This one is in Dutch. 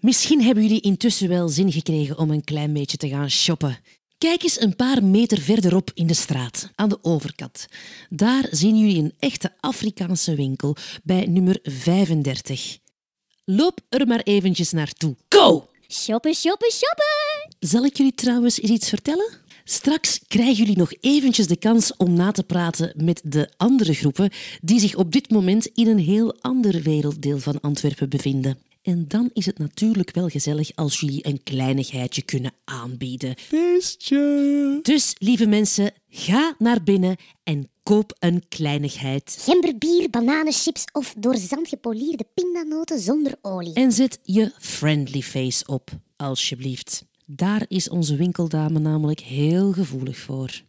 Misschien hebben jullie intussen wel zin gekregen om een klein beetje te gaan shoppen. Kijk eens een paar meter verderop in de straat, aan de overkant. Daar zien jullie een echte Afrikaanse winkel bij nummer 35. Loop er maar eventjes naartoe. Go! Shoppen, shoppen, shoppen! Zal ik jullie trouwens eens iets vertellen? Straks krijgen jullie nog eventjes de kans om na te praten met de andere groepen die zich op dit moment in een heel ander werelddeel van Antwerpen bevinden. En dan is het natuurlijk wel gezellig als jullie een kleinigheidje kunnen aanbieden. Feestje. Dus, lieve mensen, ga naar binnen en koop een kleinigheid. Gemberbier, bananenchips of door zand gepolierde pindanoten zonder olie. En zet je friendly face op, alsjeblieft. Daar is onze winkeldame namelijk heel gevoelig voor.